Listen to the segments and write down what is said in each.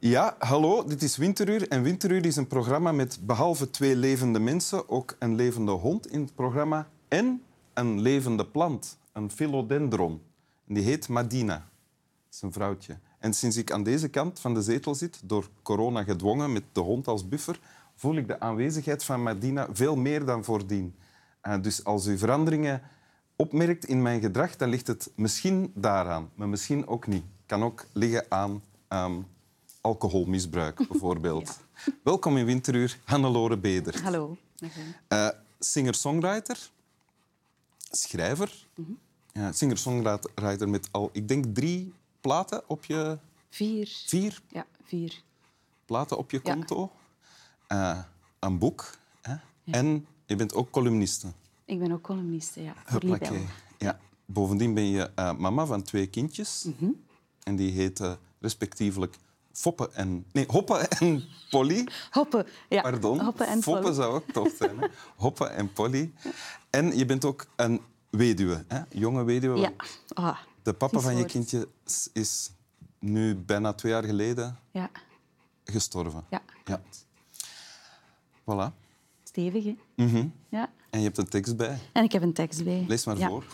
Ja, hallo, dit is Winteruur. En Winteruur is een programma met behalve twee levende mensen ook een levende hond in het programma en een levende plant, een philodendron. En die heet Madina. Dat is een vrouwtje. En sinds ik aan deze kant van de zetel zit, door corona gedwongen met de hond als buffer, voel ik de aanwezigheid van Madina veel meer dan voordien. Uh, dus als u veranderingen opmerkt in mijn gedrag, dan ligt het misschien daaraan, maar misschien ook niet. Het kan ook liggen aan um, alcoholmisbruik, bijvoorbeeld. ja. Welkom in Winteruur, Hannelore Beder. Hallo. Uh, Singer-songwriter, schrijver. Mm -hmm. ja, Singer-songwriter met al, ik denk, drie platen op je... Vier. Vier? Ja, vier. Platen op je konto. Ja. Uh, een boek. Hè? En je bent ook columniste. Ik ben ook columniste, ja. Voor Ja. Bovendien ben je uh, mama van twee kindjes. Mm -hmm. En die heten respectievelijk Foppe en... Nee, Hoppe en Polly. Hoppe, ja. Pardon. Hoppe en Polly. zou ook tof zijn. Hè? Hoppe en Polly. En je bent ook een weduwe, hè? jonge weduwe. Ja. Oh, de papa van je kindje is nu bijna twee jaar geleden ja. gestorven. Ja. ja. Voilà. Stevig, hè? Mm -hmm. Ja. En je hebt een tekst bij. En ik heb een tekst bij. Lees maar ja. voor.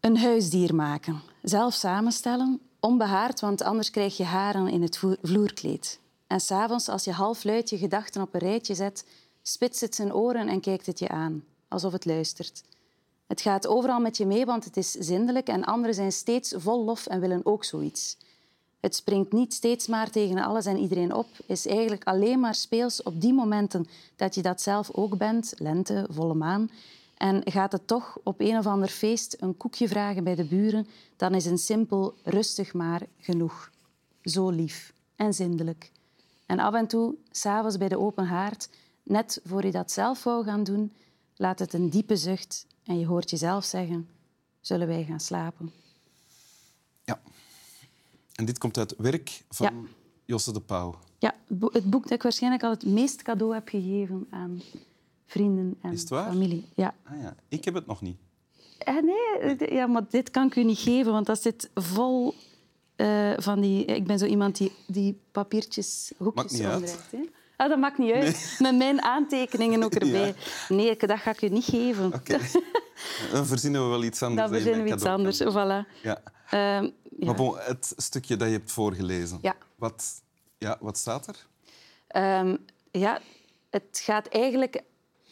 Een huisdier maken. Zelf samenstellen. Onbehaard, want anders krijg je haren in het vloerkleed. En s'avonds, als je half luid je gedachten op een rijtje zet, spitst het zijn oren en kijkt het je aan, alsof het luistert. Het gaat overal met je mee, want het is zindelijk en anderen zijn steeds vol lof en willen ook zoiets. Het springt niet steeds maar tegen alles en iedereen op, is eigenlijk alleen maar speels op die momenten dat je dat zelf ook bent, lente, volle maan. En gaat het toch op een of ander feest een koekje vragen bij de buren, dan is een simpel rustig maar genoeg. Zo lief en zindelijk. En af en toe, s'avonds bij de open haard, net voor je dat zelf wou gaan doen, laat het een diepe zucht en je hoort jezelf zeggen, zullen wij gaan slapen? Ja. En dit komt uit werk van Ja. Josse de Pauw. Ja, het boek dat ik waarschijnlijk al het meest cadeau heb gegeven aan vrienden en Is het waar? familie. Ja. Ah, ja. Ik heb het nog niet. Eh, nee, ja, maar dit kan ik u niet geven, want dat zit vol eh, van die... Ik ben zo iemand die, die papiertjes, hoekjes omdraait. Hè? Ah, dat maakt niet uit. Met mijn aantekeningen ook erbij. Nee, dat ga ik u niet geven. Oké. Dan verzinnen we wel iets anders. Dan verzinnen we iets kan anders. Voilà. Ja. Ehm, ja. Maar bon, het stukje dat je hebt voorgelezen. Ja. Wat, ja, wat staat er? Ehm, ja, het gaat eigenlijk...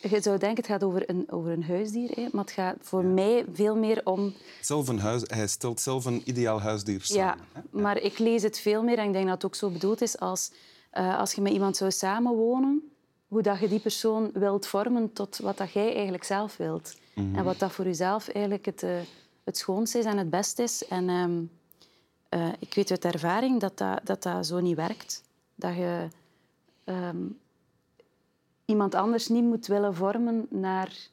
Je zou denken, het gaat over een, over een huisdier. Hè, maar het gaat voor mij veel meer om... Zelf een huis, hij stelt zelf een ideaal huisdier samen. Ja, hè? maar ik lees het veel meer en ik denk dat het ook zo bedoeld is als, eh, als je met iemand zou samenwonen, hoe dat je die persoon wilt vormen tot wat dat jij eigenlijk zelf wilt. En wat dat voor jezelf eigenlijk het, eh, het schoonste is en het beste is. En ehm, eh, ik weet uit ervaring dat dat, dat dat zo niet werkt. Dat je ehm, iemand anders niet moet willen vormen naar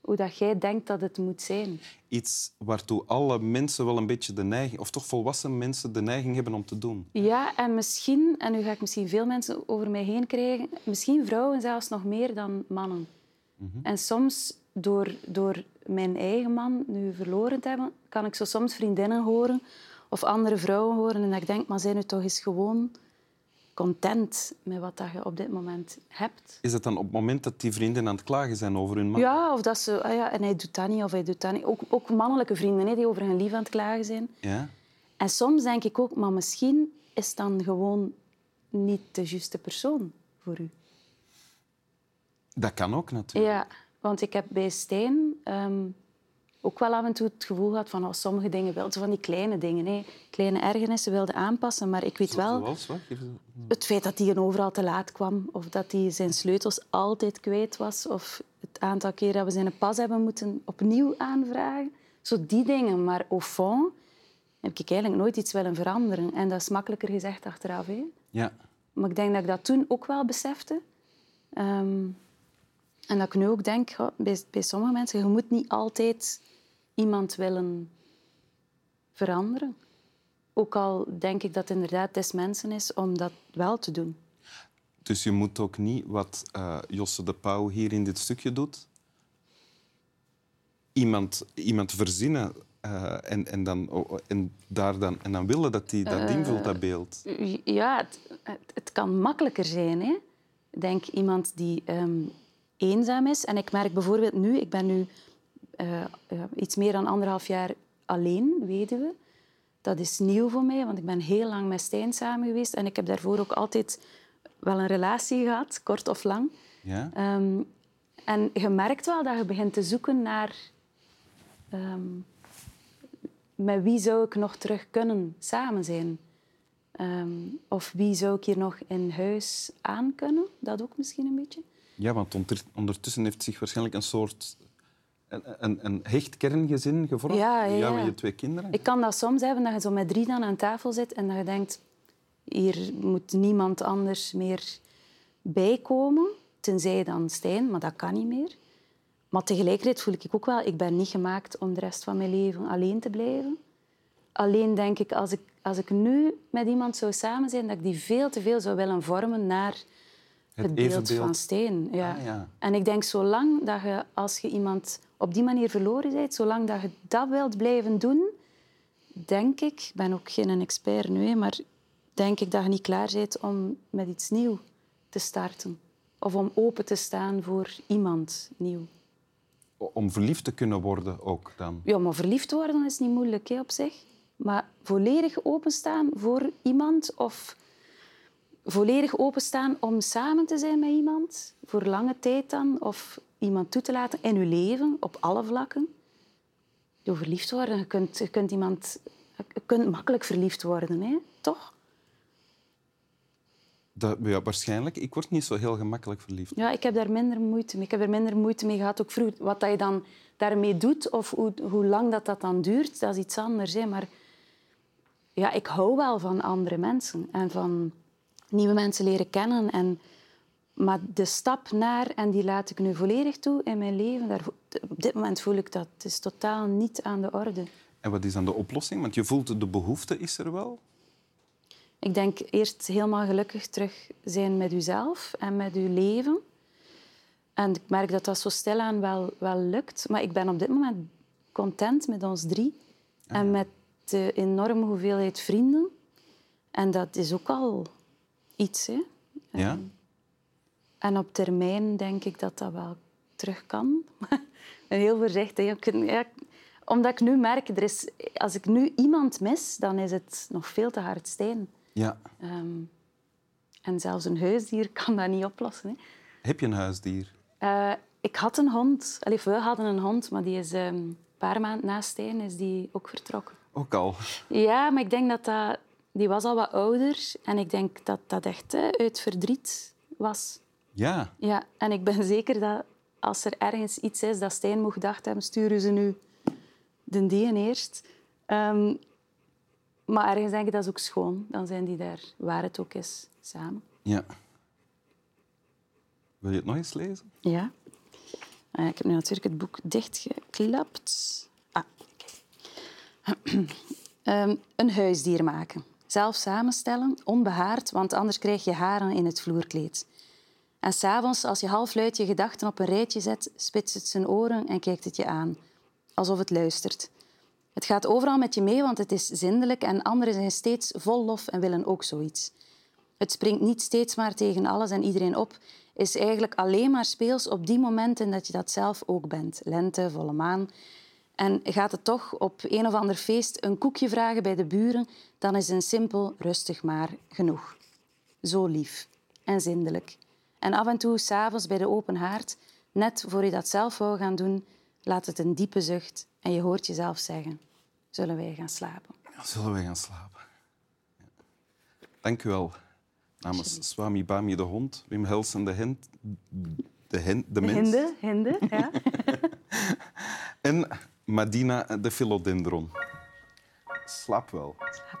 hoe dat jij denkt dat het moet zijn. Iets waartoe alle mensen wel een beetje de neiging, of toch volwassen mensen, de neiging hebben om te doen. Ja, en misschien, en nu ga ik misschien veel mensen over mij heen krijgen, misschien vrouwen zelfs nog meer dan mannen. En soms, door, door mijn eigen man nu verloren te hebben, kan ik zo soms vriendinnen horen of andere vrouwen horen en dat ik denk, maar zijn nu toch eens gewoon content met wat dat je op dit moment hebt. Is het dan op het moment dat die vrienden aan het klagen zijn over hun man? Ja, of dat ze... Ah ja, en hij doet dat niet, of hij doet dat niet. Ook, ook mannelijke vrienden hè, die over hun lief aan het klagen zijn. Ja? En soms denk ik ook, maar misschien is dan gewoon niet de juiste persoon voor u. Dat kan ook natuurlijk. Ja, want ik heb bij Stijn ehm, ook wel af en toe het gevoel gehad van oh, sommige dingen wel, van die kleine dingen, hè. kleine ergernissen wilde aanpassen, maar ik weet wel het feit dat hij overal te laat kwam of dat hij zijn sleutels altijd kwijt was of het aantal keer dat we zijn pas hebben moeten opnieuw aanvragen. Zo die dingen, maar au fond heb ik eigenlijk nooit iets willen veranderen. En dat is makkelijker gezegd achteraf. Hè. Ja. Maar ik denk dat ik dat toen ook wel besefte. Ehm, en dat ik nu ook denk, goh, bij, bij sommige mensen, je moet niet altijd iemand willen veranderen. Ook al denk ik dat het inderdaad des mensen is om dat wel te doen. Dus je moet ook niet, wat eh, Josse de Pauw hier in dit stukje doet, iemand, iemand verzinnen Eh, en, en, dan, oh, oh, en, daar dan, en dan willen dat die dat invult, dat beeld. Ja, het, het, het kan makkelijker zijn. Hè? Denk iemand die ehm, eenzaam is. En ik merk bijvoorbeeld nu, ik ben nu eh, iets meer dan anderhalf jaar alleen, weduwe. Dat is nieuw voor mij, want ik ben heel lang met Stijn samen geweest. En ik heb daarvoor ook altijd wel een relatie gehad, kort of lang. Ja? Ehm, en je merkt wel dat je begint te zoeken naar... Ehm, met wie zou ik nog terug kunnen samen zijn? Ehm, of wie zou ik hier nog in huis aan kunnen? Dat ook misschien een beetje. Ja, want ondertussen heeft zich waarschijnlijk een soort een, een, een hecht kerngezin gevormd. Ja, ja, ja. met je twee kinderen. Ik kan dat soms hebben, dat je zo met drie dan aan tafel zit en dat je denkt, hier moet niemand anders meer bijkomen, tenzij dan Stijn, maar dat kan niet meer. Maar tegelijkertijd voel ik ook wel, ik ben niet gemaakt om de rest van mijn leven alleen te blijven. Alleen denk ik, als ik, als ik nu met iemand zou samen zijn, dat ik die veel te veel zou willen vormen naar het, beeld van Steen. Ja. Ah, ja. En ik denk, zolang dat je, als je iemand op die manier verloren bent, zolang dat je dat wilt blijven doen, denk ik, ik ben ook geen expert nu, maar denk ik dat je niet klaar bent om met iets nieuws te starten. Of om open te staan voor iemand nieuw. Om verliefd te kunnen worden ook dan? Ja, maar verliefd worden is niet moeilijk hè, op zich. Maar volledig openstaan voor iemand of volledig openstaan om samen te zijn met iemand, voor lange tijd dan, of iemand toe te laten in je leven, op alle vlakken. Door verliefd worden, je kunt, je kunt, iemand, je kunt makkelijk verliefd worden, hè? toch? Dat, ja, waarschijnlijk. Ik word niet zo heel gemakkelijk verliefd. Ja, ik heb daar minder moeite mee. Ik heb er minder moeite mee gehad, ook vroeger. Wat dat je dan daarmee doet of hoe, hoe lang dat, dat dan duurt, dat is iets anders. Hè. Maar ja, ik hou wel van andere mensen en van nieuwe mensen leren kennen. En, maar de stap naar, en die laat ik nu volledig toe in mijn leven, daar, op dit moment voel ik dat. Het is totaal niet aan de orde. En wat is dan de oplossing? Want je voelt de behoefte is er wel. Ik denk eerst helemaal gelukkig terug zijn met uzelf en met uw leven. En ik merk dat dat zo stilaan wel, wel lukt. Maar ik ben op dit moment content met ons drie. En ah, met de enorme hoeveelheid vrienden. En dat is ook al iets. Hè. Ja. En op termijn denk ik dat dat wel terug kan. ben heel voorzichtig. Ja, omdat ik nu merk, er is, als ik nu iemand mis, dan is het nog veel te hard steen. Ja. Ehm, en zelfs een huisdier kan dat niet oplossen. Hè. Heb je een huisdier? Uh, ik had een hond. Allee, we hadden een hond, maar die is um, een paar maanden na Stijn is die ook vertrokken. Ook al? Ja, maar ik denk dat dat... Die was al wat ouder en ik denk dat dat echt uit verdriet was. Ja? Ja, en ik ben zeker dat als er ergens iets is dat Stijn moet gedacht hebben, sturen ze nu de die eerst. Um, maar ergens denk ik dat is ook schoon. Dan zijn die daar, waar het ook is, samen. Ja. Wil je het nog eens lezen? Ja. Ah, ik heb nu natuurlijk het boek dichtgeklapt. Ah, um, een huisdier maken. Zelf samenstellen, onbehaard, want anders krijg je haren in het vloerkleed. En s'avonds, als je halfluid je gedachten op een rijtje zet, spitst het zijn oren en kijkt het je aan, alsof het luistert. Het gaat overal met je mee, want het is zindelijk en anderen zijn steeds vol lof en willen ook zoiets. Het springt niet steeds maar tegen alles en iedereen op, is eigenlijk alleen maar speels op die momenten dat je dat zelf ook bent. Lente, volle maan. En gaat het toch op een of ander feest een koekje vragen bij de buren, dan is een simpel rustig maar genoeg. Zo lief en zindelijk. En af en toe, s'avonds bij de open haard, net voor je dat zelf wou gaan doen, laat het een diepe zucht en je hoort jezelf zeggen: Zullen wij gaan slapen? Ja, zullen wij gaan slapen? Ja. Dank u wel. Namens Swami Bami de hond, Wim Helsen de hend, de, hen, de, de mens. Hinde, hinde, ja. en Madina de philodendron. Slaap wel. Slaap wel.